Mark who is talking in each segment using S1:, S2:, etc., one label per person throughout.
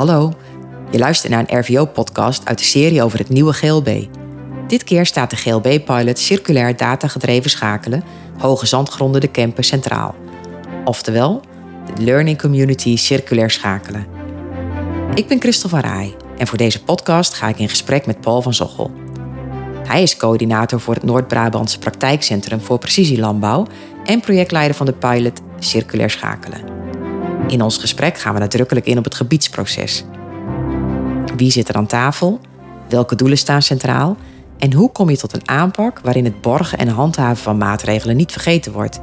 S1: Hallo, je luistert naar een RVO-podcast uit de serie over het nieuwe GLB. Dit keer staat de GLB-pilot circulair datagedreven schakelen, hoge zandgronden de campus centraal. Oftewel, de Learning Community circulair schakelen. Ik ben Christel van Rij en voor deze podcast ga ik in gesprek met Paul van Zochel. Hij is coördinator voor het Noord-Brabantse Praktijkcentrum voor Precisielandbouw en projectleider van de pilot Circulair Schakelen. In ons gesprek gaan we nadrukkelijk in op het gebiedsproces. Wie zit er aan tafel? Welke doelen staan centraal? En hoe kom je tot een aanpak waarin het borgen en handhaven van maatregelen niet vergeten wordt?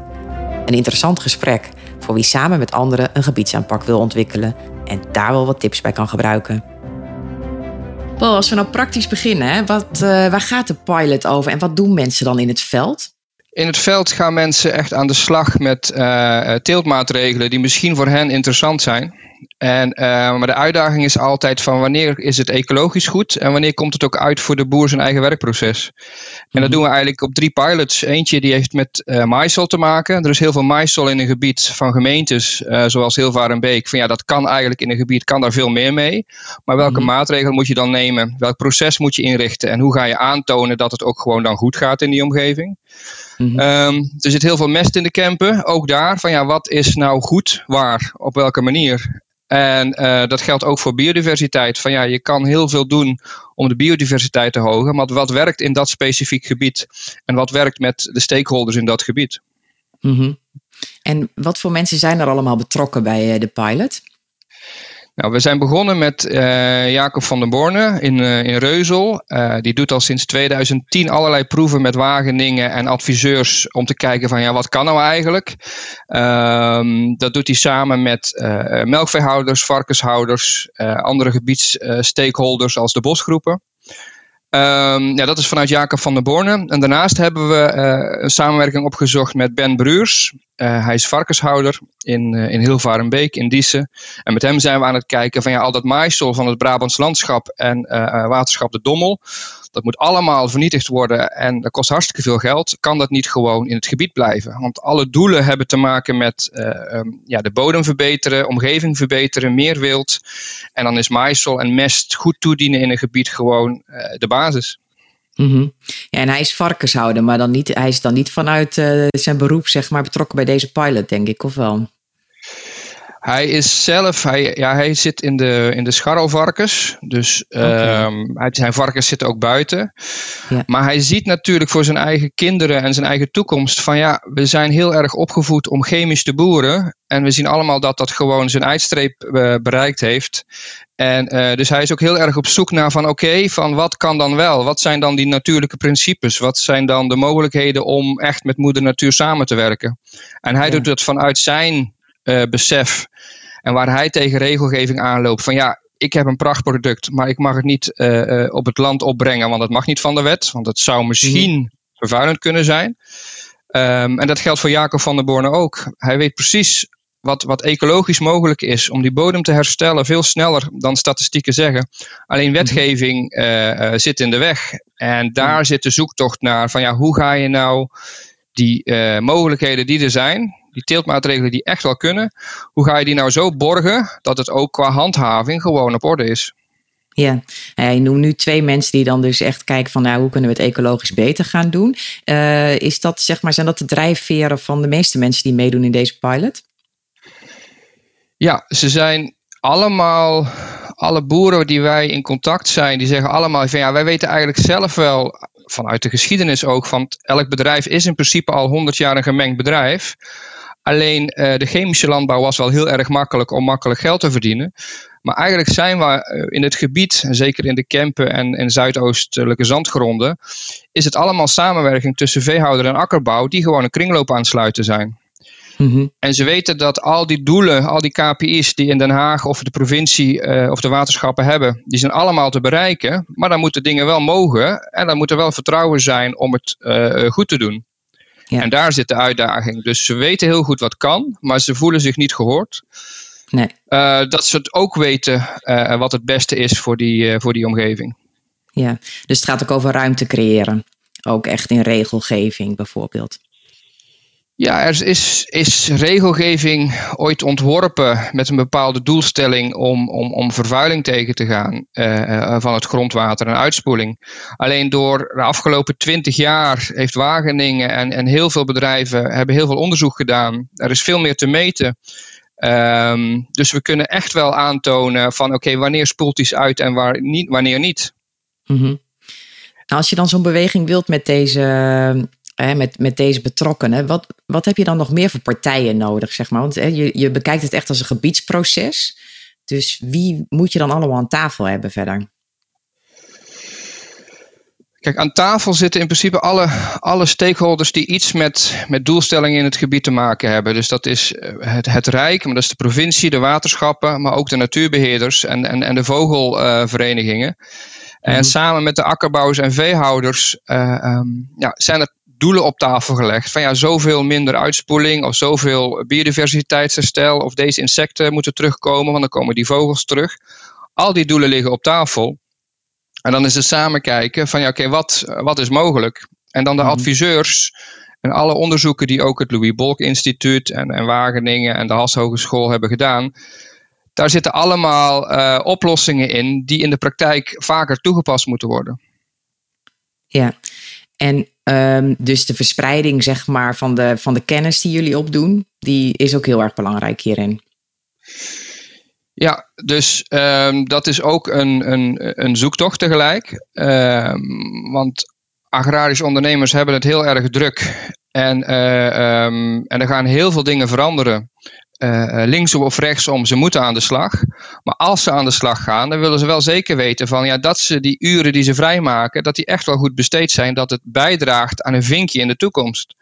S1: Een interessant gesprek voor wie samen met anderen een gebiedsaanpak wil ontwikkelen en daar wel wat tips bij kan gebruiken. Paul, als we nou praktisch beginnen, hè, wat, uh, waar gaat de pilot over en wat doen mensen dan in het veld?
S2: In het veld gaan mensen echt aan de slag met uh, teeltmaatregelen die misschien voor hen interessant zijn. En, uh, maar de uitdaging is altijd van wanneer is het ecologisch goed en wanneer komt het ook uit voor de boer zijn eigen werkproces. En dat mhm. doen we eigenlijk op drie pilots. Eentje die heeft met uh, maaisel te maken. Er is heel veel maaisel in een gebied van gemeentes uh, zoals Hilvarenbeek. Van ja, dat kan eigenlijk in een gebied, kan daar veel meer mee. Maar welke mm maatregelen moet je dan nemen? Welk proces moet je inrichten? En hoe ga je aantonen dat het ook gewoon dan goed gaat in die omgeving? Mm um, er zit heel veel mest in de campen. Ook daar, van ja, wat is nou goed, waar, op welke manier? En uh, dat geldt ook voor biodiversiteit. Van ja, je kan heel veel doen om de biodiversiteit te hogen, maar wat werkt in dat specifiek gebied? En wat werkt met de stakeholders in dat gebied?
S1: Mm -hmm. En wat voor mensen zijn er allemaal betrokken bij uh, de pilot?
S2: Nou, we zijn begonnen met uh, Jacob van der Borne in, uh, in Reuzel. Uh, die doet al sinds 2010 allerlei proeven met Wageningen en adviseurs om te kijken van ja, wat kan nou eigenlijk? Um, dat doet hij samen met melkveehouders, varkenshouders, andere gebiedsstakeholders als de bosgroepen. Um, ja, dat is vanuit Jacob van der Borne. En daarnaast hebben we een samenwerking opgezocht met Ben Bruurs. Uh, hij is varkenshouder in, uh, in Hilvarenbeek, in Diessen. En met hem zijn we aan het kijken van ja, al dat maaisel van het Brabants landschap en waterschap de Dommel. Dat moet allemaal vernietigd worden en dat kost hartstikke veel geld. Kan dat niet gewoon in het gebied blijven? Want alle doelen hebben te maken met um, ja, de bodem verbeteren, omgeving verbeteren, meer wild. En dan is maaisel en mest goed toedienen in een gebied gewoon de basis.
S1: Mm ja, en hij is varkenshouder, maar dan niet, hij is dan niet vanuit uh, zijn beroep zeg maar, betrokken bij deze pilot, denk ik, of wel?
S2: Hij is zelf, hij, ja, hij zit in de, in de scharrelvarkens. Dus okay. um, zijn varkens zitten ook buiten. Ja. Maar hij ziet natuurlijk voor zijn eigen kinderen en zijn eigen toekomst van ja, we zijn heel erg opgevoed om chemisch te boeren. En we zien allemaal dat dat gewoon zijn eindstreep uh, bereikt heeft. En uh, dus hij is ook heel erg op zoek naar van oké, okay, van wat kan dan wel? Wat zijn dan die natuurlijke principes? Wat zijn dan de mogelijkheden om echt met moeder natuur samen te werken? En hij ja. doet dat vanuit zijn besef. En waar hij tegen regelgeving aanloopt van ja, ik heb een prachtproduct, maar ik mag het niet uh, uh, op het land opbrengen, want dat mag niet van de wet. Want het zou misschien mm. vervuilend kunnen zijn. Um, en dat geldt voor Jacob van der Borne ook. Hij weet precies wat, wat ecologisch mogelijk is om die bodem te herstellen, veel sneller dan statistieken zeggen. Alleen wetgeving uh, zit in de weg. En daar zit de zoektocht naar van ja, hoe ga je nou die mogelijkheden die er zijn, die teeltmaatregelen die echt wel kunnen, hoe ga je die nou zo borgen dat het ook qua handhaving gewoon op orde is?
S1: Ja, je noemt nu twee mensen die dan dus echt kijken van nou, hoe kunnen we het ecologisch beter gaan doen. Uh, is dat, zeg maar, zijn dat de drijfveren van de meeste mensen die meedoen in deze pilot?
S2: Ja, ze zijn allemaal, alle boeren die wij in contact zijn, die zeggen allemaal van ja, wij weten eigenlijk zelf wel, vanuit de geschiedenis ook, van elk bedrijf is in principe al 100 jaar een gemengd bedrijf. Alleen uh, de chemische landbouw was wel heel erg makkelijk om makkelijk geld te verdienen. Maar eigenlijk zijn we uh, in het gebied, zeker in de Kempen en, en zuidoostelijke zandgronden, is het allemaal samenwerking tussen veehouder en akkerbouw die gewoon een kringloop aansluiten zijn. Mm -hmm. En ze weten dat al die doelen, al die KPI's die in Den Haag of de provincie uh, of de waterschappen hebben, die zijn allemaal te bereiken. Maar dan moeten dingen wel mogen en dan moet er wel vertrouwen zijn om het uh, goed te doen. Ja. En daar zit de uitdaging. Dus ze weten heel goed wat kan, maar ze voelen zich niet gehoord. Nee. Uh, dat ze het ook weten uh, wat het beste is voor die, uh, voor die omgeving.
S1: Ja, dus het gaat ook over ruimte creëren. Ook echt in regelgeving bijvoorbeeld.
S2: Ja, er is, is regelgeving ooit ontworpen met een bepaalde doelstelling om, om, om vervuiling tegen te gaan uh, van het grondwater en uitspoeling. Alleen door de afgelopen twintig jaar heeft Wageningen en, en heel veel bedrijven hebben heel veel onderzoek gedaan. Er is veel meer te meten. Um, dus we kunnen echt wel aantonen van oké, wanneer spoelt iets uit en waar niet, wanneer niet.
S1: Mm -hmm. als je dan zo'n beweging wilt met deze met, met deze betrokkenen. Wat, wat heb je dan nog meer voor partijen nodig, zeg maar? Want hè, je, je bekijkt het echt als een gebiedsproces. Dus wie moet je dan allemaal aan tafel hebben verder?
S2: Kijk, aan tafel zitten in principe alle, alle stakeholders die iets met, met doelstellingen in het gebied te maken hebben. Dus dat is eh, het, het Rijk, maar dat is de provincie, de waterschappen, maar ook de natuurbeheerders en, en, en de vogelverenigingen. Uh, En mhm. samen met de akkerbouwers en veehouders uh, um, ja, zijn er doelen op tafel gelegd. Van ja, zoveel minder uitspoeling of zoveel biodiversiteitsherstel of deze insecten moeten terugkomen, want dan komen die vogels terug. Al die doelen liggen op tafel. En dan is het samen kijken van ja, oké, wat, wat is mogelijk? En dan de mhm. adviseurs en alle onderzoeken die ook het Louis Bolk Instituut en, en Wageningen en de Hals Hogeschool hebben gedaan. Daar zitten allemaal uh, oplossingen in die in de praktijk vaker toegepast moeten worden.
S1: Ja, en um, dus de verspreiding zeg maar, van, de, van de kennis die jullie opdoen, die is ook heel erg belangrijk hierin.
S2: Ja, dus um, dat is ook een, een, een zoektocht tegelijk. Um, want agrarische ondernemers hebben het heel erg druk. En, uh, en er gaan heel veel dingen veranderen uh, linksom of rechtsom, ze moeten aan de slag. Maar als ze aan de slag gaan, dan willen ze wel zeker weten van, ja, dat ze die uren die ze vrijmaken, dat die echt wel goed besteed zijn, dat het bijdraagt aan een vinkje in de toekomst.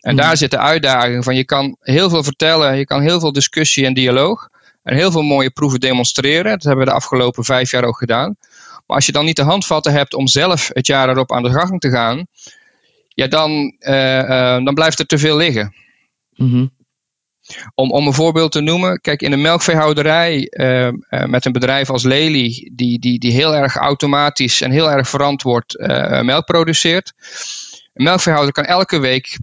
S2: En daar hmm. zit de uitdaging van, je kan heel veel vertellen, je kan heel veel discussie en dialoog en heel veel mooie proeven demonstreren. Dat hebben we de afgelopen vijf jaar ook gedaan. Maar als je dan niet de handvatten hebt om zelf het jaar erop aan de gang te gaan, ja, dan, uh, uh, dan blijft er te veel liggen. Mm om, om een voorbeeld te noemen, kijk in de melkveehouderij uh, uh, met een bedrijf als Lely, die, die, die heel erg automatisch en heel erg verantwoord uh, melk produceert. Een melkveehouder kan elke week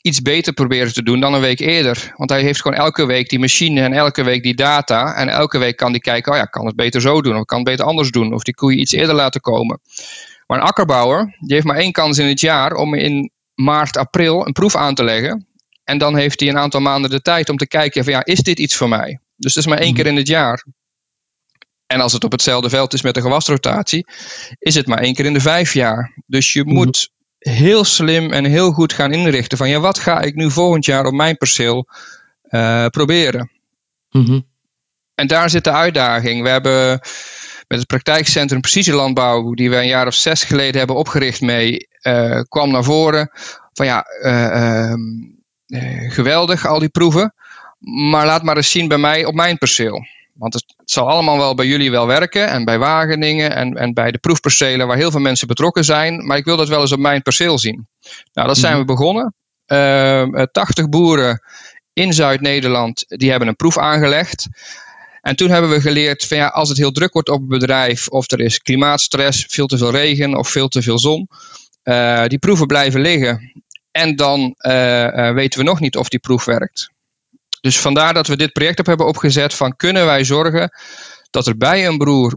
S2: iets beter proberen te doen dan een week eerder. Want hij heeft gewoon elke week die machine en elke week die data. En elke week kan hij kijken, oh ja, kan het beter zo doen of kan het beter anders doen. Of die koeien iets eerder laten komen. Maar een akkerbouwer, die heeft maar één kans in het jaar om in maart, april een proef aan te leggen. En dan heeft hij een aantal maanden de tijd om te kijken van ja, is dit iets voor mij? Dus dat is maar één mhm. keer in het jaar. En als het op hetzelfde veld is met een gewasrotatie, is het maar één keer in de vijf jaar. Dus je mhm. moet heel slim en heel goed gaan inrichten van ja, wat ga ik nu volgend jaar op mijn perceel uh, proberen? Mm En daar zit de uitdaging. We hebben met het praktijkcentrum Precisielandbouw, die we een jaar of zes geleden hebben opgericht mee, uh, kwam naar voren van ja, uh, eh, geweldig, al die proeven. Maar laat maar eens zien bij mij op mijn perceel. Want het, zal allemaal wel bij jullie wel werken en bij Wageningen en, en bij de proefpercelen waar heel veel mensen betrokken zijn. Maar ik wil dat wel eens op mijn perceel zien. Nou, dat zijn we mhm. begonnen. Uh, ehm, 80 eh, boeren in Zuid-Nederland die hebben een proef aangelegd. En toen hebben we geleerd van ja, als het heel druk wordt op het bedrijf of er is klimaatstress, veel te veel regen of veel te veel zon, uh, die proeven blijven liggen. En dan uh, weten we nog niet of die proef werkt. Dus vandaar dat we dit project op hebben opgezet van kunnen wij zorgen dat er bij een, broer,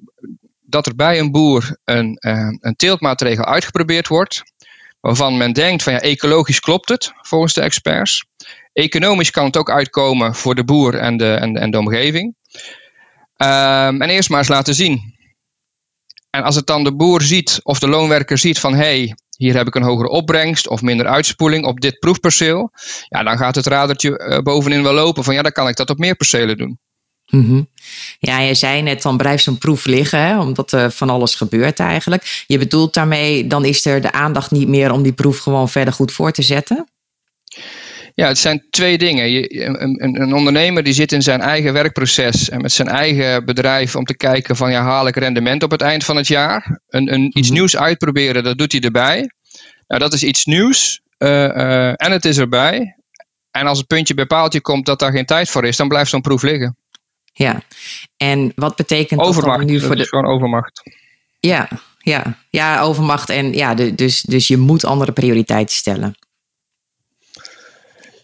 S2: dat er bij een boer een, uh, een teeltmaatregel uitgeprobeerd wordt, waarvan men denkt van ja, ecologisch klopt het, volgens de experts. Economisch kan het ook uitkomen voor de boer en de, en, en de omgeving. Um, en eerst maar eens laten zien. En als het dan de boer ziet of de loonwerker ziet van hé, hey, hier heb ik een hogere opbrengst of minder uitspoeling op dit proefperceel. Ja, dan gaat het radertje uh, bovenin wel lopen van ja, dan kan ik dat op meer percelen doen.
S1: Mm -hmm. Ja, je zei net, dan blijft zo'n proef liggen, hè, omdat er van alles gebeurt eigenlijk. Je bedoelt daarmee, dan is er de aandacht niet meer om die proef gewoon verder goed voor te zetten?
S2: Ja, het zijn twee dingen. Je, een, een, ondernemer die zit in zijn eigen werkproces en met zijn eigen bedrijf om te kijken van ja, haal ik rendement op het eind van het jaar. Een, een, iets mhm. nieuws uitproberen, dat doet hij erbij. Nou, dat is iets nieuws uh, uh, en het is erbij. En als het puntje bij paaltje komt dat daar geen tijd voor is, dan blijft zo'n proef liggen.
S1: Ja, en wat betekent
S2: overmacht,
S1: dat
S2: nu voor de... gewoon overmacht.
S1: Ja, ja, ja, overmacht en ja, de, dus, dus je moet andere prioriteiten stellen.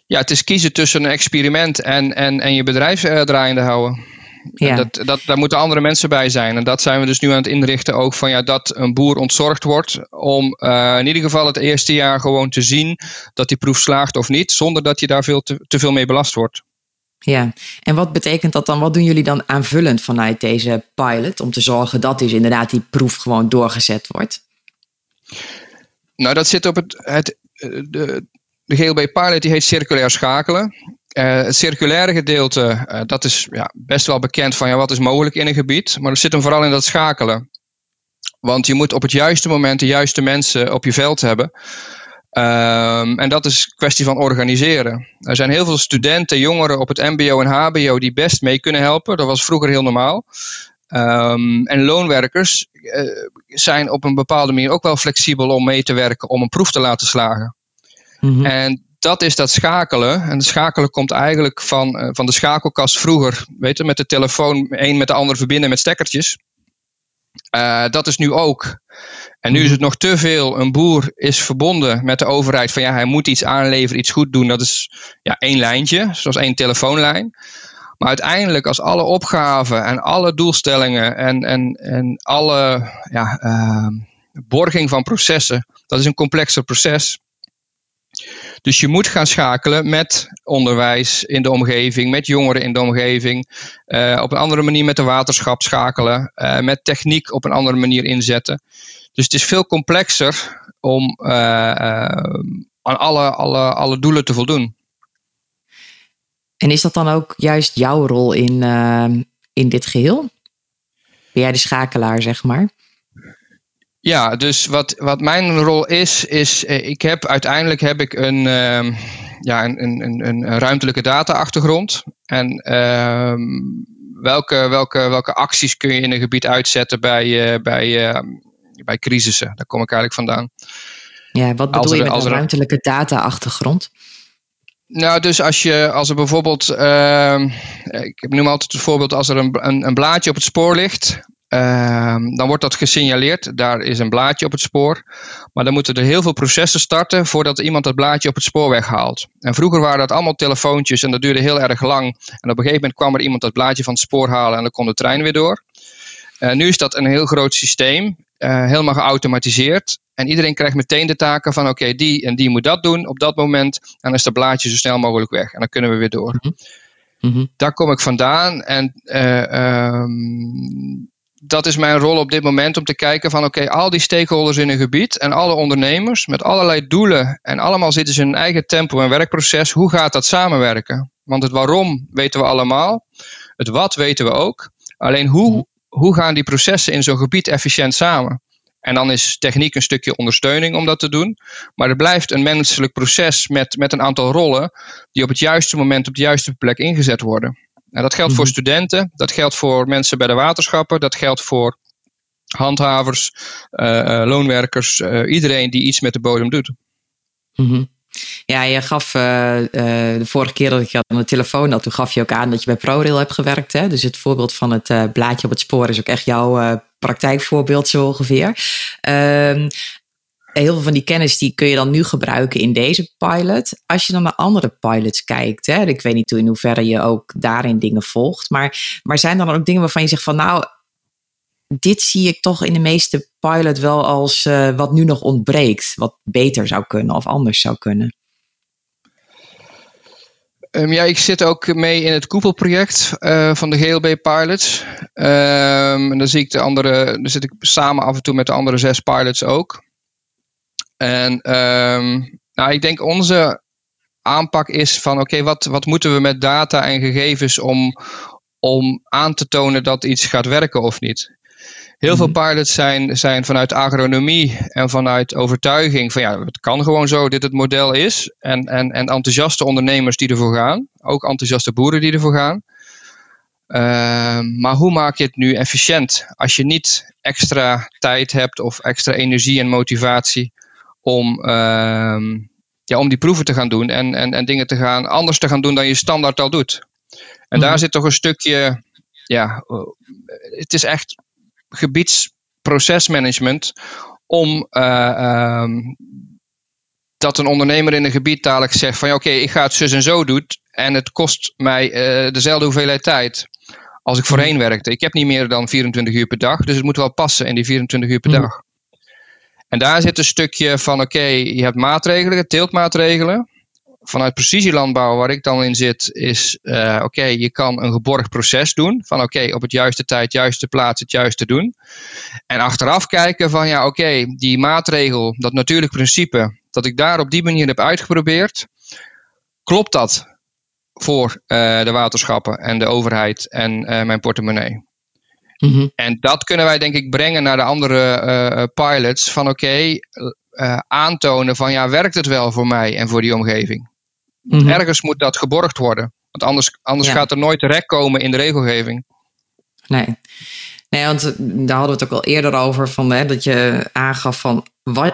S2: Ja, het is kiezen tussen een experiment en, en, en je bedrijf uh, draaiende houden. Ja. Dat, dat, daar moeten andere mensen bij zijn. En dat zijn we dus nu aan het inrichten ook van ja, dat een boer ontzorgd wordt om uh, in ieder geval het eerste jaar gewoon te zien dat die proef slaagt of niet, zonder dat je daar veel te, te veel mee belast wordt.
S1: Ja, en wat betekent dat dan? Wat doen jullie dan aanvullend vanuit deze pilot om te zorgen dat dus inderdaad die proef gewoon doorgezet wordt?
S2: Nou, dat zit op het, het de, de GLB pilot die heet circulair schakelen. Uh, het circulaire gedeelte, uh, dat is ja, best wel bekend van ja, wat is mogelijk in een gebied. Maar dat zit hem vooral in dat schakelen. Want je moet op het juiste moment de juiste mensen op je veld hebben. Um, en dat is kwestie van organiseren. Er zijn heel veel studenten, jongeren op het MBO en HBO die best mee kunnen helpen. Dat was vroeger heel normaal. Um, en loonwerkers uh, zijn op een bepaalde manier ook wel flexibel om mee te werken om een proef te laten slagen. Mm -hmm. En dat is dat schakelen. En het schakelen komt eigenlijk van, uh, van de schakelkast vroeger. Weet je, met de telefoon een met de ander verbinden met stekkertjes. Uh, dat is nu ook. En nu is het nog te veel. Een boer is verbonden met de overheid van ja, hij moet iets aanleveren, iets goed doen. Dat is ja, één lijntje, zoals één telefoonlijn. Maar uiteindelijk, als alle opgaven en alle doelstellingen en, en, en alle ja, uh, borging van processen, dat is een complexer proces. Dus je moet gaan schakelen met onderwijs in de omgeving, met jongeren in de omgeving, uh, op een andere manier met de waterschap schakelen, uh, met techniek op een andere manier inzetten. Dus het is veel complexer om uh, aan alle, alle, alle doelen te voldoen.
S1: En is dat dan ook juist jouw rol in, in dit geheel? Ben jij de schakelaar, zeg maar?
S2: Ja, dus wat, wat mijn rol is, is eh, ik heb uiteindelijk heb ik een, uh, ja, een, een, een ruimtelijke data-achtergrond. En uh, welke, welke, welke acties kun je in een gebied uitzetten bij, uh, bij, uh, bij crisissen? Daar kom ik eigenlijk vandaan.
S1: Ja, wat bedoel er, je met een ruimtelijke data-achtergrond?
S2: Nou, dus als je, als er bijvoorbeeld, ik noem altijd het voorbeeld, als er een, een, een blaadje op het spoor ligt, Uh, dan wordt dat gesignaleerd. Daar is een blaadje op het spoor. Maar dan moeten er heel veel processen starten voordat iemand dat blaadje op het spoor weghaalt. En vroeger waren dat allemaal telefoontjes en dat duurde heel erg lang. En op een gegeven moment kwam er iemand dat blaadje van het spoor halen en dan kon de trein weer door. Uh, nu is dat een heel groot systeem, uh, helemaal geautomatiseerd. En iedereen krijgt meteen de taken van oké, okay, die en die moet dat doen op dat moment. En dan is dat blaadje zo snel mogelijk weg. En dan kunnen we weer door. Mm -hmm. Daar kom ik vandaan. En um, dat is mijn rol op dit moment om te kijken van oké, al die stakeholders in een gebied en alle ondernemers met allerlei doelen en allemaal zitten ze in hun eigen tempo en werkproces, hoe gaat dat samenwerken? Want het waarom weten we allemaal, het wat weten we ook, alleen hoe, hoe gaan die processen in zo'n gebied efficiënt samen? En dan is techniek een stukje ondersteuning om dat te doen. Maar het blijft een menselijk proces met, met een aantal rollen die op het juiste moment op de juiste plek ingezet worden. En dat geldt voor mhm. studenten, dat geldt voor mensen bij de waterschappen, dat geldt voor handhavers, uh, loonwerkers, uh, iedereen die iets met de bodem doet.
S1: Mm -hmm. Ja, je gaf de vorige keer dat ik je aan de telefoon had, toen gaf je ook aan dat je bij ProRail hebt gewerkt. Hè? Dus het voorbeeld van het blaadje op het spoor is ook echt jouw praktijkvoorbeeld zo ongeveer. Ehm, heel veel van die kennis die kun je dan nu gebruiken in deze pilot. Als je dan naar andere pilots kijkt, hè, ik weet niet in hoeverre je ook daarin dingen volgt, maar, maar zijn er dan ook dingen waarvan je zegt van nou, dit zie ik toch in de meeste pilot wel als uh, wat nu nog ontbreekt, wat beter zou kunnen of anders zou kunnen?
S2: Um, ja, ik zit ook mee in het koepelproject uh, van de GLB Pilots. Um, en dan zie ik de andere, dan zit ik samen af en toe met de andere zes pilots ook. En um, nou, ik denk onze aanpak is van oké, okay, wat, wat moeten we met data en gegevens om, om aan te tonen dat iets gaat werken of niet. Heel veel mhm. pilots zijn, zijn vanuit agronomie en vanuit overtuiging van ja, het kan gewoon zo, dit het model is. En, en, en enthousiaste ondernemers die ervoor gaan, ook enthousiaste boeren die ervoor gaan. Uh, maar hoe maak je het nu efficiënt als je niet extra tijd hebt of extra energie en motivatie om, uh, ja, om die proeven te gaan doen en, en, en dingen te gaan, anders te gaan doen dan je standaard al doet. En daar mhm. zit toch een stukje, ja, het is echt gebiedsprocesmanagement om uh, um, dat een ondernemer in een gebied dadelijk zegt van ja, oké, ik ga het zus en zo doen en het kost mij uh, dezelfde hoeveelheid tijd als ik mhm. voorheen werkte. Ik heb niet meer dan 24 uur per dag, dus het moet wel passen in die 24 uur per mhm. dag. En daar zit een stukje van oké, je hebt maatregelen, teeltmaatregelen. Vanuit precisielandbouw, waar ik dan in zit, is uh, oké, je kan een geborgd proces doen. Van oké, op het juiste tijd, juiste plaats, het juiste doen. En achteraf kijken van ja, oké, die maatregel, dat natuurlijk principe, dat ik daar op die manier heb uitgeprobeerd, klopt dat voor uh, de waterschappen en de overheid en uh, mijn portemonnee? Mm En dat kunnen wij denk ik brengen naar de andere uh, pilots van oké, aantonen van ja, werkt het wel voor mij en voor die omgeving? Mm Ergens moet dat geborgd worden, want anders, anders gaat er nooit terecht komen in de regelgeving.
S1: Nee. Nee, want daar hadden we het ook al eerder over, van, hè, dat je aangaf van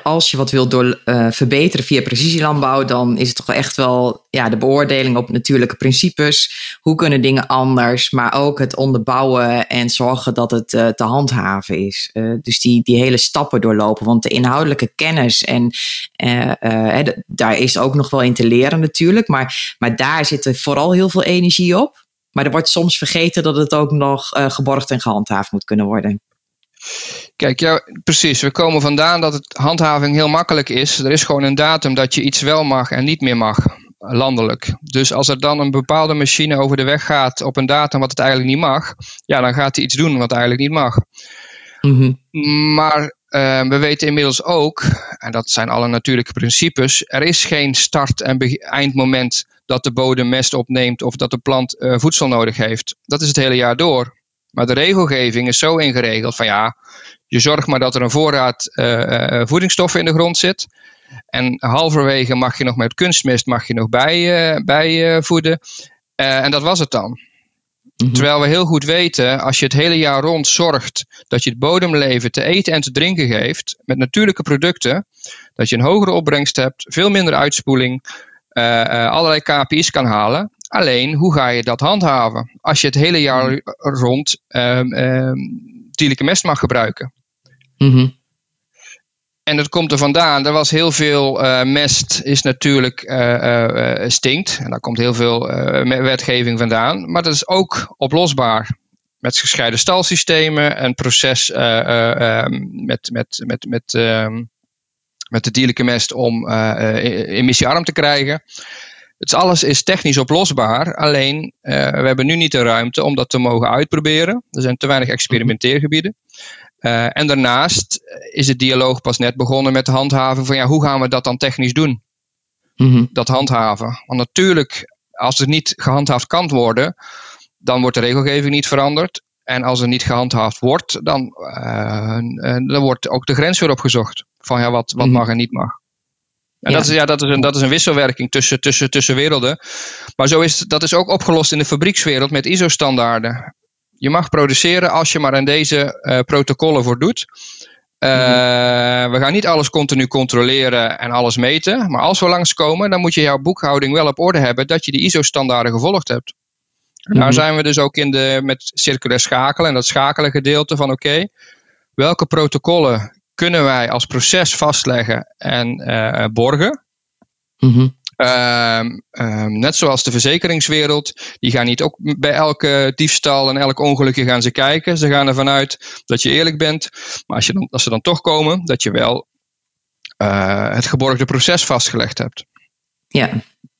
S1: als je wat wilt door, uh, verbeteren via precisielandbouw, dan is het toch echt wel ja, de beoordeling op natuurlijke principes. Hoe kunnen dingen anders, maar ook het onderbouwen en zorgen dat het uh, te handhaven is. Uh, dus die, die hele stappen doorlopen. Want de inhoudelijke kennis, en daar is ook nog wel in te leren natuurlijk, maar, maar daar zit vooral heel veel energie op. Maar er wordt soms vergeten dat het ook nog geborgd en gehandhaafd moet kunnen worden.
S2: Kijk, ja, precies. We komen vandaan dat het handhaving heel makkelijk is. Er is gewoon een datum dat je iets wel mag en niet meer mag, landelijk. Dus als er dan een bepaalde machine over de weg gaat op een datum wat het eigenlijk niet mag, ja, dan gaat hij iets doen wat eigenlijk niet mag. Mhm. Maar uh, we weten inmiddels ook, en dat zijn alle natuurlijke principes, er is geen start- en eindmoment dat de bodem mest opneemt of dat de plant uh, voedsel nodig heeft. Dat is het hele jaar door. Maar de regelgeving is zo ingeregeld van ja, je zorgt maar dat er een voorraad uh, voedingsstoffen in de grond zit. En halverwege mag je nog met kunstmest mag je nog bij, uh, bijvoeden. en dat was het dan. Mhm. Terwijl we heel goed weten, als je het hele jaar rond zorgt dat je het bodemleven te eten en te drinken geeft met natuurlijke producten, dat je een hogere opbrengst hebt, veel minder uitspoeling, allerlei KPI's kan halen. Alleen, hoe ga je dat handhaven? Als je het hele jaar mhm. rond um, um, mest mag gebruiken. Mhm. En dat komt er vandaan. Er was heel veel uh, mest, is natuurlijk uh, uh, stinkt. En daar komt heel veel wetgeving vandaan. Maar dat is ook oplosbaar. Met gescheiden stalsystemen, een proces um, met, met, met, met, met de dierlijke mest om emissiearm te krijgen. Het alles is technisch oplosbaar, alleen uh, we hebben nu niet de ruimte om dat te mogen uitproberen. Er zijn te weinig experimenteergebieden. Uh, en daarnaast is de dialoog pas net begonnen met handhaven van ja, hoe gaan we dat dan technisch doen? Mm Dat handhaven. Want natuurlijk, als het niet gehandhaafd kan worden, dan wordt de regelgeving niet veranderd. En als er niet gehandhaafd wordt, dan, uh, dan wordt ook de grens weer opgezocht. Van ja, wat, wat mhm. mag en niet mag. En ja. Dat, is, ja, dat, is een, dat is een wisselwerking tussen, tussen, tussen werelden. Maar zo is, dat is ook opgelost in de fabriekswereld met ISO-standaarden. Je mag produceren als je maar aan deze uh, protocollen voor doet. Uh, We gaan niet alles continu controleren en alles meten. Maar als we langskomen, dan moet je jouw boekhouding wel op orde hebben dat je die ISO-standaarden gevolgd hebt. En daar mhm. zijn we dus ook in de, met circulair schakelen en dat schakelen gedeelte van oké, welke protocollen kunnen wij als proces vastleggen en uh, borgen. Mhm. Ehm, ehm, net zoals de verzekeringswereld, die gaan niet ook bij elke diefstal en elk ongelukje gaan ze kijken. Ze gaan ervan uit dat je eerlijk bent. Maar als, je dan, als ze dan toch komen, dat je wel uh, het geborgde proces vastgelegd hebt.
S1: Ja,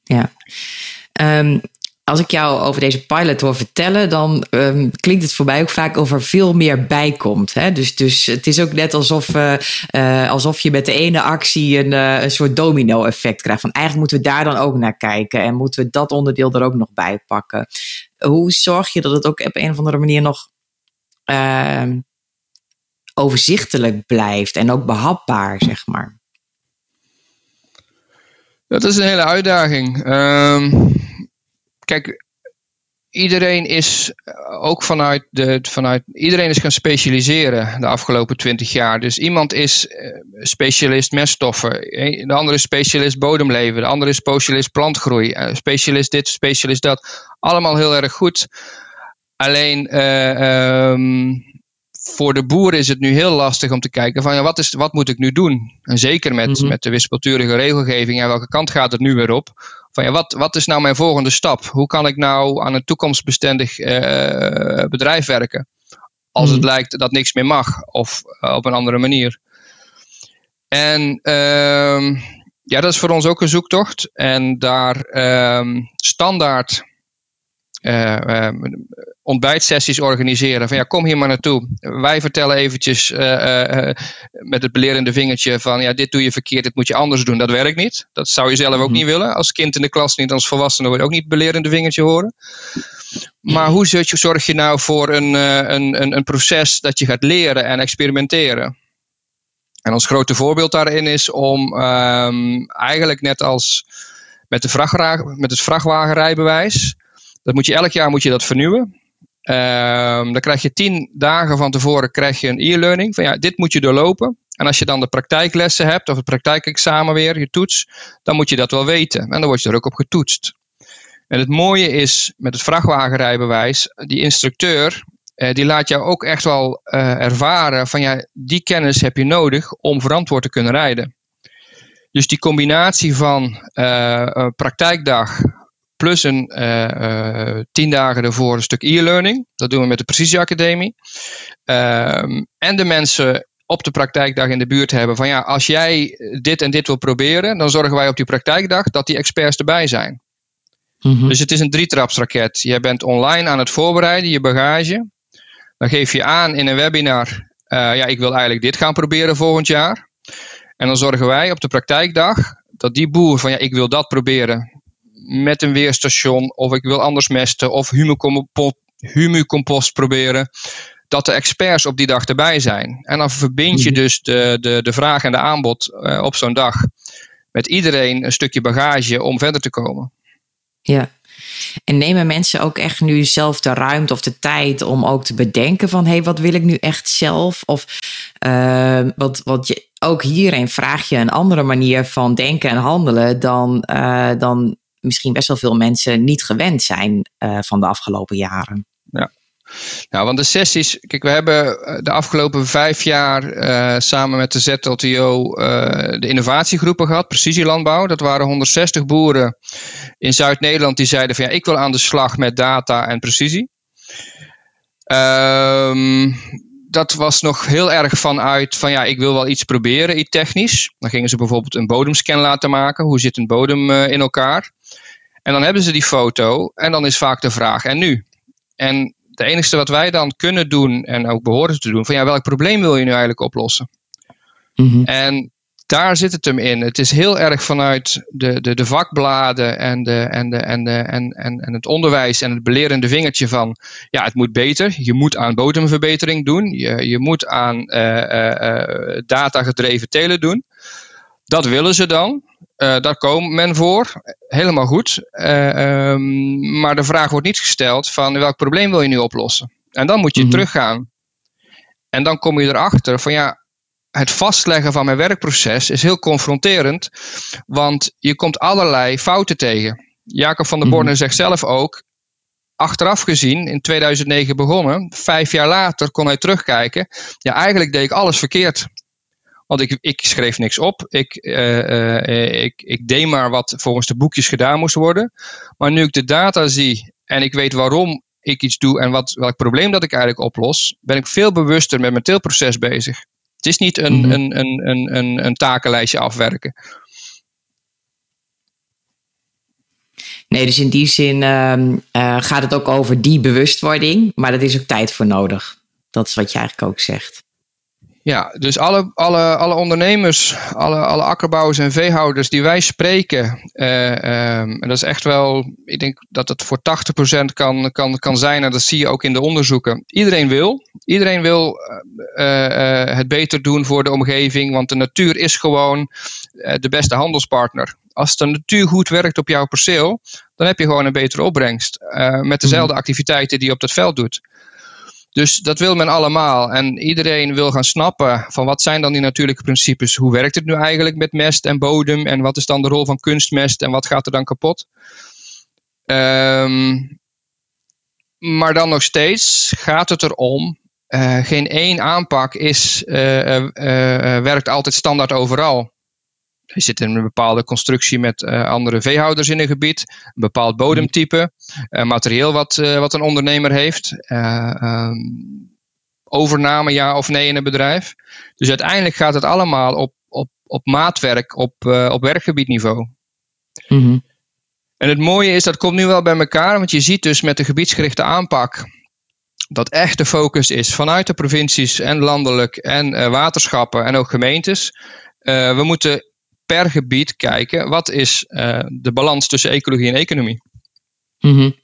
S1: ja. Um, als ik jou over deze pilot hoor vertellen, dan um, klinkt het voor mij ook vaak over veel meer bijkomt. Hè? Dus, dus het is ook net alsof, uh, uh, alsof je met de ene actie een, uh, een soort domino-effect krijgt. Van eigenlijk moeten we daar dan ook naar kijken en moeten we dat onderdeel er ook nog bij pakken. Hoe zorg je dat het ook op een of andere manier nog ehm, overzichtelijk blijft en ook behapbaar, zeg maar?
S2: Dat is een hele uitdaging. Um kijk, iedereen is eh, ook vanuit de, vanuit, iedereen is gaan specialiseren de afgelopen twintig jaar. Dus iemand is eh, specialist meststoffen, de andere is specialist bodemleven, de andere is specialist plantgroei, eh, specialist dit, specialist dat. Allemaal heel erg goed. Alleen uh, um, voor de boer is het nu heel lastig om te kijken van ja, wat, is, wat moet ik nu doen? En zeker met, mhm. met de wispelturige regelgeving en welke kant gaat het nu weer op? Van ja, wat, wat is nou mijn volgende stap? Hoe kan ik nou aan een toekomstbestendig uh, bedrijf werken? Als het mhm. lijkt dat niks meer mag of uh, op een andere manier. En ehm, ja, dat is voor ons ook een zoektocht. En daar ehm, standaard uh, ontbijtsessies organiseren. Van ja, kom hier maar naartoe. Wij vertellen eventjes uh, met het belerende vingertje van ja, dit doe je verkeerd, dit moet je anders doen. Dat werkt niet. Dat zou je zelf ook mhm. niet willen. Als kind in de klas niet, als volwassene wil je ook niet het belerende vingertje horen. Maar hoe zorg je nou voor een, een, een, een proces dat je gaat leren en experimenteren? En ons grote voorbeeld daarin is om um, eigenlijk net als met, de met het vrachtwagenrijbewijs, dat moet je elk jaar moet je dat vernieuwen. Um, dan krijg je tien dagen van tevoren krijg je een e-learning. Van ja, dit moet je doorlopen. En als je dan de praktijklessen hebt, of het praktijkexamen weer, je toets, dan moet je dat wel weten. En dan word je er ook op getoetst. En het mooie is met het vrachtwagenrijbewijs, die instructeur, eh, die laat jou ook echt wel uh, ervaren van ja, die kennis heb je nodig om verantwoord te kunnen rijden. Dus die combinatie van uh, praktijkdag, plus een uh, tien dagen ervoor een stuk e-learning. Dat doen we met de Precisie Academie. Ehm, en de mensen op de praktijkdag in de buurt hebben van ja, als jij dit en dit wil proberen, dan zorgen wij op die praktijkdag dat die experts erbij zijn. Mhm. Dus het is een drietrapsraket. Jij bent online aan het voorbereiden, je bagage. Dan geef je aan in een webinar, uh, ja, ik wil eigenlijk dit gaan proberen volgend jaar. En dan zorgen wij op de praktijkdag dat die boer van ja, ik wil dat proberen met een weerstation, of ik wil anders mesten, of humucompost proberen, dat de experts op die dag erbij zijn. En dan verbind je mhm. dus de, de, de vraag en de aanbod uh, op zo'n dag met iedereen een stukje bagage om verder te komen.
S1: Ja, en nemen mensen ook echt nu zelf de ruimte of de tijd om ook te bedenken van hé, hey, wat wil ik nu echt zelf? Of uh, wat, wat je, ook hierin vraag je een andere manier van denken en handelen dan, uh, dan misschien best wel veel mensen niet gewend zijn uh, van de afgelopen jaren.
S2: Ja. Nou, want de sessies, kijk, we hebben eh, de afgelopen vijf jaar uh, samen met de ZLTO de innovatiegroepen gehad, precisielandbouw. Dat waren 160 boeren in Zuid-Nederland die zeiden van ja, ik wil aan de slag met data en precisie. Um, dat was nog heel erg vanuit van ja, ik wil wel iets proberen, iets technisch. Dan gingen ze bijvoorbeeld een bodemscan laten maken. Hoe zit een bodem uh, in elkaar? En dan hebben ze die foto en dan is vaak de vraag en nu? En het enige wat wij dan kunnen doen en ook behoren te doen, van ja, welk probleem wil je nu eigenlijk oplossen? Mm En daar zit het hem in. Het is heel erg vanuit de, de, de vakbladen en, de, en, de, en, de, en, en, en het onderwijs en het belerende vingertje van ja, het moet beter. Je moet aan bodemverbetering doen. Je, je moet aan uh, uh, datagedreven telen doen. Dat willen ze dan. Uh, daar komt men voor. Helemaal goed. Um, maar de vraag wordt niet gesteld van welk probleem wil je nu oplossen? En dan moet je mm teruggaan. En dan kom je erachter van ja, het vastleggen van mijn werkproces is heel confronterend, want je komt allerlei fouten tegen. Jacob van der mhm. Borne zegt zelf ook, achteraf gezien, in 2009 begonnen, vijf jaar later kon hij terugkijken, ja eigenlijk deed ik alles verkeerd. Want ik, ik schreef niks op. Ik, uh, uh, ik, ik deed maar wat volgens de boekjes gedaan moest worden. Maar nu ik de data zie en ik weet waarom ik iets doe en wat, welk probleem dat ik eigenlijk oplos, ben ik veel bewuster met mijn teelproces bezig. Het is niet een, mm een, een, een, een, een takenlijstje afwerken.
S1: Nee, dus in die zin uh, gaat het ook over die bewustwording, maar dat is ook tijd voor nodig. Dat is wat je eigenlijk ook zegt.
S2: Ja, dus alle, alle, alle ondernemers, alle, alle akkerbouwers en veehouders die wij spreken, uh, um, en dat is echt wel, ik denk dat het voor 80% kan, kan, kan zijn, en dat zie je ook in de onderzoeken. Iedereen wil, iedereen wil uh, uh, het beter doen voor de omgeving, want de natuur is gewoon de beste handelspartner. Als de natuur goed werkt op jouw perceel, dan heb je gewoon een betere opbrengst met dezelfde mhm. activiteiten die je op dat veld doet. Dus dat wil men allemaal. En iedereen wil gaan snappen van wat zijn dan die natuurlijke principes? Hoe werkt het nu eigenlijk met mest en bodem? En wat is dan de rol van kunstmest en wat gaat er dan kapot? Um, maar dan nog steeds gaat het erom geen één aanpak is, werkt altijd standaard overal. Je zit in een bepaalde constructie met andere veehouders in een gebied, een bepaald bodemtype, materieel wat, wat een ondernemer heeft, ehm, overname ja of nee in een bedrijf. Dus uiteindelijk gaat het allemaal op, op, op maatwerk, op, op werkgebiedniveau. Mm en het mooie is, dat komt nu wel bij elkaar, want je ziet dus met de gebiedsgerichte aanpak dat echt de focus is vanuit de provincies en landelijk en uh, waterschappen en ook gemeentes. Uh, we moeten per gebied kijken wat is uh, de balans tussen ecologie en economie. Mm.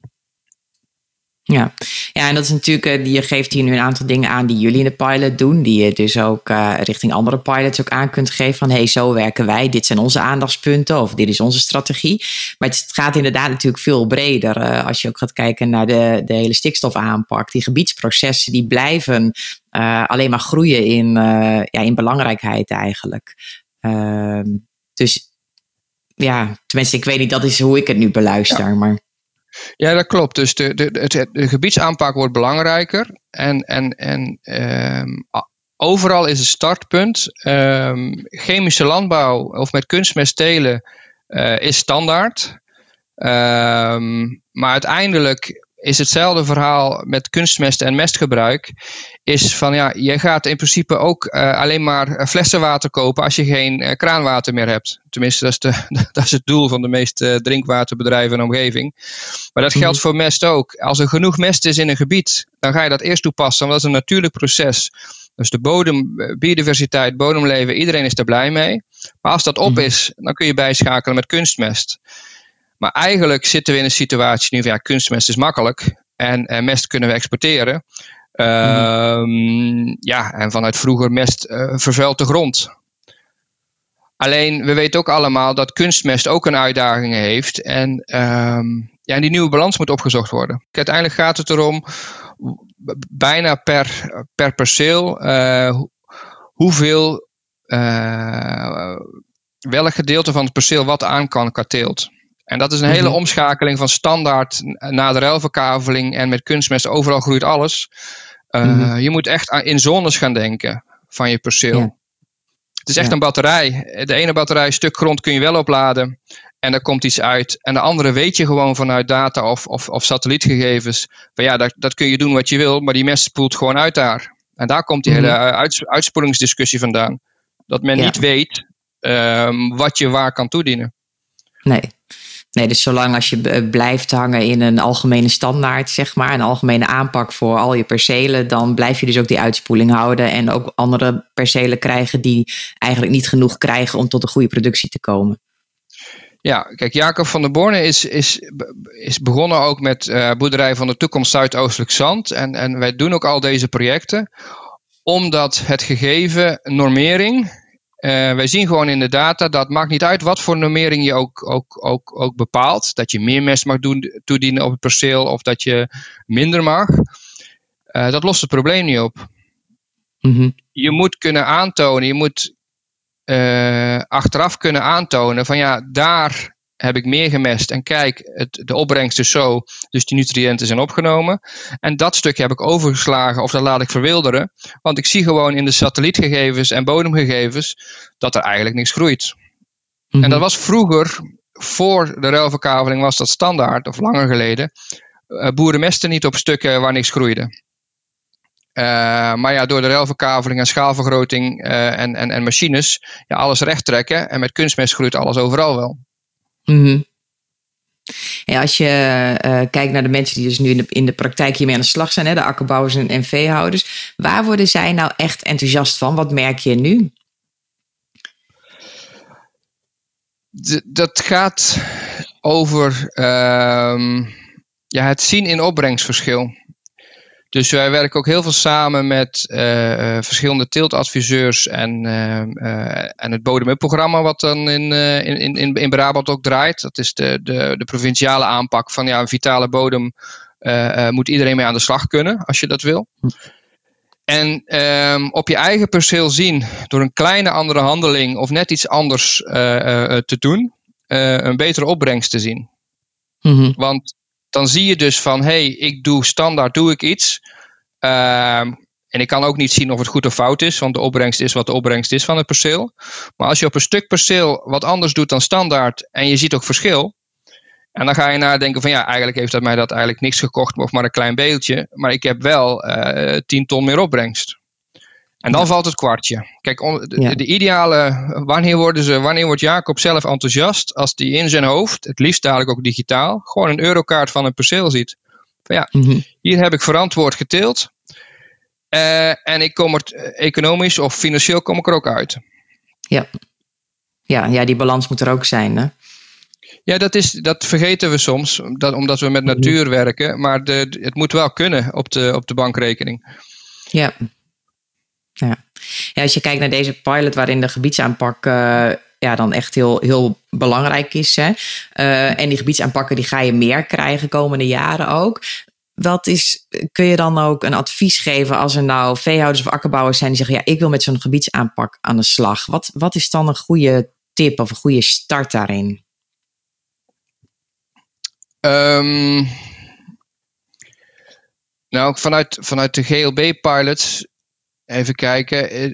S1: Ja. ja, en dat is natuurlijk, eh, je geeft hier nu een aantal dingen aan die jullie in de pilot doen, die je dus ook uh, richting andere pilots ook aan kunt geven van hey, zo werken wij, dit zijn onze aandachtspunten of dit is onze strategie. Maar het gaat inderdaad natuurlijk veel breder als je ook gaat kijken naar de, de hele stikstofaanpak. Die gebiedsprocessen die blijven alleen maar groeien in, ja, in belangrijkheid eigenlijk. Ehm, dus ja, tenminste, ik weet niet, dat is hoe ik het nu beluister, maar...
S2: Ja, dat klopt. Dus de, de, de, de gebiedsaanpak wordt belangrijker. En, en, en um, overal is het startpunt. Um, chemische landbouw of met kunstmest telen uh, is standaard. Um, maar uiteindelijk is hetzelfde verhaal met kunstmest en mestgebruik. Is van ja, je gaat in principe ook uh, alleen maar flessenwater kopen als je geen uh, kraanwater meer hebt. Tenminste, dat is, de, dat is het doel van de meeste drinkwaterbedrijven in de omgeving. Maar dat geldt mhm. voor mest ook. Als er genoeg mest is in een gebied, dan ga je dat eerst toepassen, want dat is een natuurlijk proces. Dus de bodem, biodiversiteit, bodemleven, iedereen is er blij mee. Maar als dat op mhm. is, dan kun je bijschakelen met kunstmest. Maar eigenlijk zitten we in een situatie nu van ja, kunstmest is makkelijk en, en mest kunnen we exporteren. Um, Ja, en vanuit vroeger mest uh, vervuilt de grond. Alleen, we weten ook allemaal dat kunstmest ook een uitdaging heeft. En, um, ja, en die nieuwe balans moet opgezocht worden. Uiteindelijk gaat het erom, bijna per, per perceel, uh, hoeveel, uh, welk gedeelte van het perceel wat aan kan qua. En dat is een hele mhm. omschakeling van standaard naar de ruilverkaveling en met kunstmest overal groeit alles. Uh, mm Je moet echt in zones gaan denken van je perceel. Het is echt een batterij. De ene batterij, stuk grond kun je wel opladen en er komt iets uit. En de andere weet je gewoon vanuit data of, of, of satellietgegevens. Van ja, dat, dat kun je doen wat je wil, maar die mest spoelt gewoon uit daar. En daar komt die mhm. hele uits, uitspoelingsdiscussie vandaan. Dat men niet weet um, wat je waar kan toedienen.
S1: Nee. Nee, dus zolang als je eh, blijft hangen in een algemene standaard, zeg maar, een algemene aanpak voor al je percelen, dan blijf je dus ook die uitspoeling houden en ook andere percelen krijgen die eigenlijk niet genoeg krijgen om tot een goede productie te komen.
S2: Ja, kijk, Jacob van der Borne is, is, is begonnen ook met uh, Boerderij van de Toekomst Zuidoostelijk Zand. En, en wij doen ook al deze projecten omdat het gegeven normering uh, wij zien gewoon in de data dat maakt niet uit wat voor normering je ook, ook, ook, ook bepaalt. Dat je meer mest mag doen, toedienen op het perceel of dat je minder mag. Uh, dat lost het probleem niet op. Mm -hmm. Je moet kunnen aantonen, je moet uh, achteraf kunnen aantonen van ja, daar heb ik meer gemest. En kijk, het, de opbrengst is zo, dus die nutriënten zijn opgenomen. En dat stukje heb ik overgeslagen of dat laat ik verwilderen. Want ik zie gewoon in de satellietgegevens en bodemgegevens dat er eigenlijk niks groeit. En mhm. dat was vroeger, voor de ruilverkaveling was dat standaard, of langer geleden. Uh, boeren mesten niet op stukken waar niks groeide. Uh, maar ja, door de ruilverkaveling en schaalvergroting uh, en, en, en machines, ja, alles recht trekken. En met kunstmest groeit alles overal wel. Mm
S1: ja, als je uh, kijkt naar de mensen die dus nu in de, in de praktijk hiermee aan de slag zijn, hè, de akkerbouwers en, en veehouders, waar worden zij nou echt enthousiast van? Wat merk je nu?
S2: dat gaat over uh, ja, het zien in opbrengstverschil. Dus wij werken ook heel veel samen met uh, verschillende teeltadviseurs en, uh, en het bodem-up-programma wat dan in, in, in, in Brabant ook draait. Dat is de, de, de provinciale aanpak van ja, een vitale bodem moet iedereen mee aan de slag kunnen als je dat wil. En um, op je eigen perceel zien door een kleine andere handeling of net iets anders te doen, een betere opbrengst te zien. Mm -hmm. Want dan zie je dus van, hé, hey, ik doe standaard, doe ik iets. Uh, En ik kan ook niet zien of het goed of fout is, want de opbrengst is wat de opbrengst is van het perceel. Maar als je op een stuk perceel wat anders doet dan standaard en je ziet ook verschil. En dan ga je nadenken van ja, eigenlijk heeft dat mij dat eigenlijk niks gekocht of maar een klein beeldje. Maar ik heb wel uh, eh, 10 ton meer opbrengst. En dan valt het kwartje. Kijk, de, de, ideale, wanneer, worden ze, wanneer wordt Jacob zelf enthousiast als hij in zijn hoofd, het liefst dadelijk ook digitaal, gewoon een eurokaart van een perceel ziet. Van ja, mhm. hier heb ik verantwoord geteeld. Uh, en ik kom er eh, economisch of financieel kom ik er ook uit.
S1: Ja, ja, ja die balans moet er ook zijn. Hè?
S2: Ja, dat, is, dat vergeten we soms, dat, omdat we met mhm. natuur werken. Maar de, het moet wel kunnen op de, op de bankrekening.
S1: Ja. Ja. Ja, als je kijkt naar deze pilot waarin de gebiedsaanpak uh, ja, dan echt heel, heel belangrijk is. Hè? Uh, en die gebiedsaanpakken die ga je meer krijgen komende jaren ook. Wat is, kun je dan ook een advies geven als er nou veehouders of akkerbouwers zijn die zeggen: Ja, ik wil met zo'n gebiedsaanpak aan de slag? Wat, wat is dan een goede tip of een goede start daarin?
S2: Um, nou, vanuit, vanuit de GLB-pilots, even kijken, eh,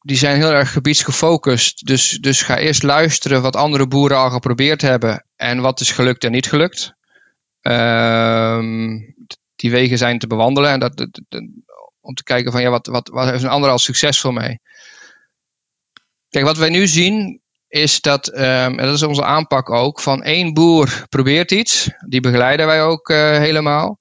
S2: die zijn heel erg gebiedsgefocust. Dus, dus ga eerst luisteren wat andere boeren al geprobeerd hebben en wat is gelukt en niet gelukt. Um, die wegen zijn te bewandelen en dat, om te kijken van ja, wat, wat, wat heeft een ander al succesvol mee. Kijk, wat wij nu zien is dat, um, en dat is onze aanpak ook, van één boer probeert iets. Die begeleiden wij ook uh, helemaal.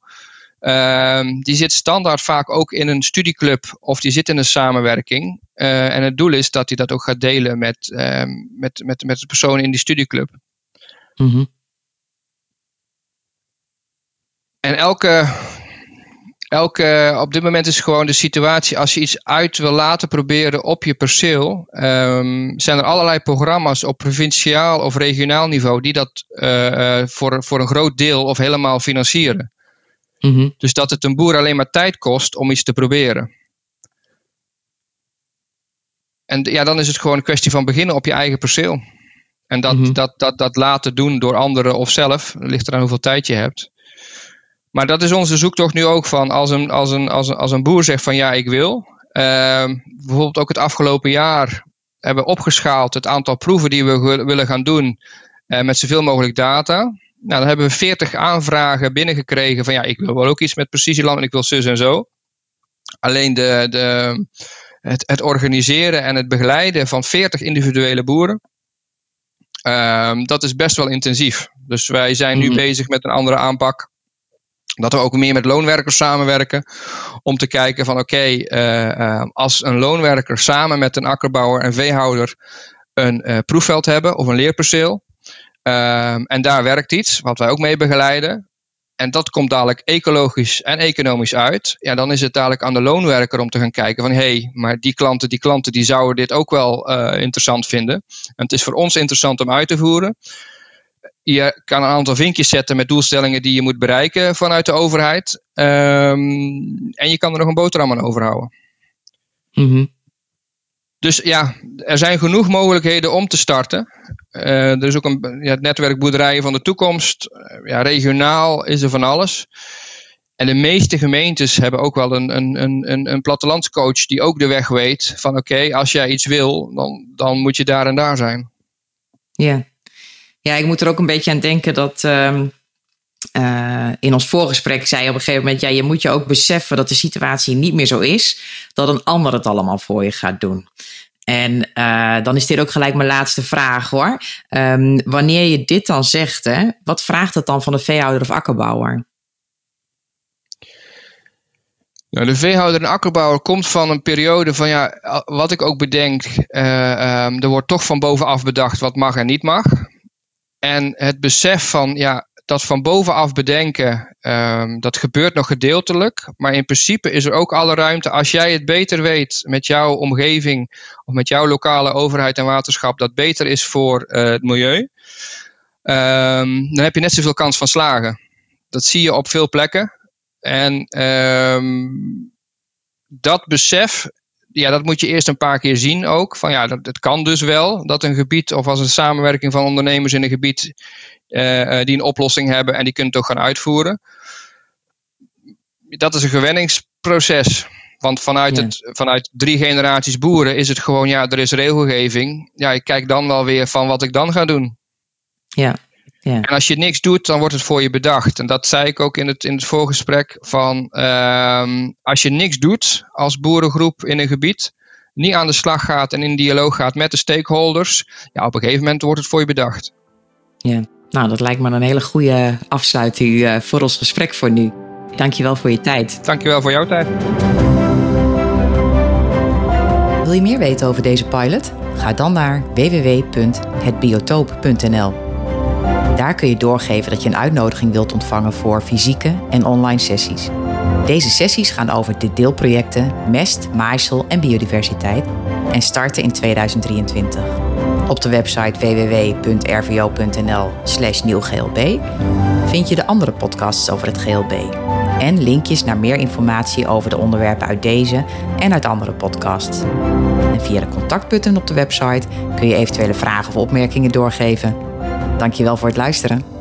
S2: Um, die zit standaard vaak ook in een studieclub of die zit in een samenwerking. Uh, en het doel is dat hij dat ook gaat delen met, um, met, met, met de personen in die studieclub. Mm -hmm. En elke, elke, op dit moment is gewoon de situatie, als je iets uit wil laten proberen op je perceel, um, zijn er allerlei programma's op provinciaal of regionaal niveau die dat uh, voor, voor een groot deel of helemaal financieren. Mm -hmm. Dus dat het een boer alleen maar tijd kost om iets te proberen. En ja, dan is het gewoon een kwestie van beginnen op je eigen perceel. En dat, mm -hmm. dat, dat, dat laten doen door anderen of zelf, ligt eraan hoeveel tijd je hebt. Maar dat is onze zoektocht nu ook van als een, als een, als een, als een boer zegt van ja, ik wil. Uh, bijvoorbeeld ook het afgelopen jaar hebben we opgeschaald het aantal proeven die we willen gaan doen uh, met zoveel mogelijk data. Nou, dan hebben we 40 aanvragen binnengekregen van ja, ik wil wel ook iets met precisieland en ik wil zus en zo. Alleen de, de, het, het organiseren en het begeleiden van 40 individuele boeren, uh, dat is best wel intensief. Dus wij zijn nu mhm. bezig met een andere aanpak dat we ook meer met loonwerkers samenwerken. Om te kijken van oké, eh, eh, als een loonwerker samen met een akkerbouwer en veehouder een uh, proefveld hebben of een leerperceel. Ehm, en daar werkt iets, wat wij ook mee begeleiden. En dat komt dadelijk ecologisch en economisch uit. Ja, dan is het dadelijk aan de loonwerker om te gaan kijken van hé, hey, maar die klanten, die klanten die zouden dit ook wel interessant vinden. En het is voor ons interessant om uit te voeren je kan een aantal vinkjes zetten met doelstellingen die je moet bereiken vanuit de overheid. Um, en je kan er nog een boterham aan overhouden. Mm Dus ja, er zijn genoeg mogelijkheden om te starten. Uh, er is ook een ja, het netwerk Boerderijen van de Toekomst. Uh, ja, regionaal is er van alles. En de meeste gemeentes hebben ook wel een, een, een, een plattelandscoach die ook de weg weet. Van oké, als jij iets wil, dan, dan moet je daar en daar zijn.
S1: Ja. Ja, ik moet er ook een beetje aan denken dat. Uh, uh, in ons voorgesprek zei je op een gegeven moment: ja, je moet je ook beseffen dat de situatie niet meer zo is, dat een ander het allemaal voor je gaat doen. En uh, dan is dit ook gelijk mijn laatste vraag hoor. Um, wanneer je dit dan zegt, hè, wat vraagt het dan van de veehouder of akkerbouwer?
S2: Nou, de veehouder en akkerbouwer komt van een periode van ja, wat ik ook bedenk, uh, um, er wordt toch van bovenaf bedacht wat mag en niet mag. En het besef van ja, dat van bovenaf bedenken, um, dat gebeurt nog gedeeltelijk. Maar in principe is er ook alle ruimte. Als jij het beter weet met jouw omgeving of met jouw lokale overheid en waterschap, dat beter is voor uh, het milieu, um, dan heb je net zoveel kans van slagen. Dat zie je op veel plekken. En um, dat besef ja, dat moet je eerst een paar keer zien ook. Van ja, dat, het kan dus wel dat een gebied of als een samenwerking van ondernemers in een gebied uh, die een oplossing hebben en die kunnen het ook gaan uitvoeren. Dat is een gewenningsproces. Want vanuit, het, vanuit drie generaties boeren is het gewoon, ja, er is regelgeving. Ja, ik kijk dan wel weer van wat ik dan ga doen.
S1: Ja, ja. En
S2: als je niks doet, dan wordt het voor je bedacht. En dat zei ik ook in het, in het voorgesprek. Van, ehm, als je niks doet als boerengroep in een gebied, niet aan de slag gaat en in dialoog gaat met de stakeholders, ja, op een gegeven moment wordt het voor je bedacht.
S1: Ja, nou, dat lijkt me een hele goede afsluiting uh, voor ons gesprek voor nu. Dankjewel voor je tijd.
S2: Dankjewel voor jouw tijd.
S1: Wil je meer weten over deze pilot? Ga dan naar www.hetbiotoop.nl. Daar kun je doorgeven dat je een uitnodiging wilt ontvangen voor fysieke en online sessies. Deze sessies gaan over de deelprojecten mest, maaisel en biodiversiteit en starten in 2023. Op de website www.rvo.nl/slash nieuwglb vind je de andere podcasts over het GLB en linkjes naar meer informatie over de onderwerpen uit deze en uit andere podcasts. En via de contactbutton op de website kun je eventuele vragen of opmerkingen doorgeven. Dankjewel voor het luisteren.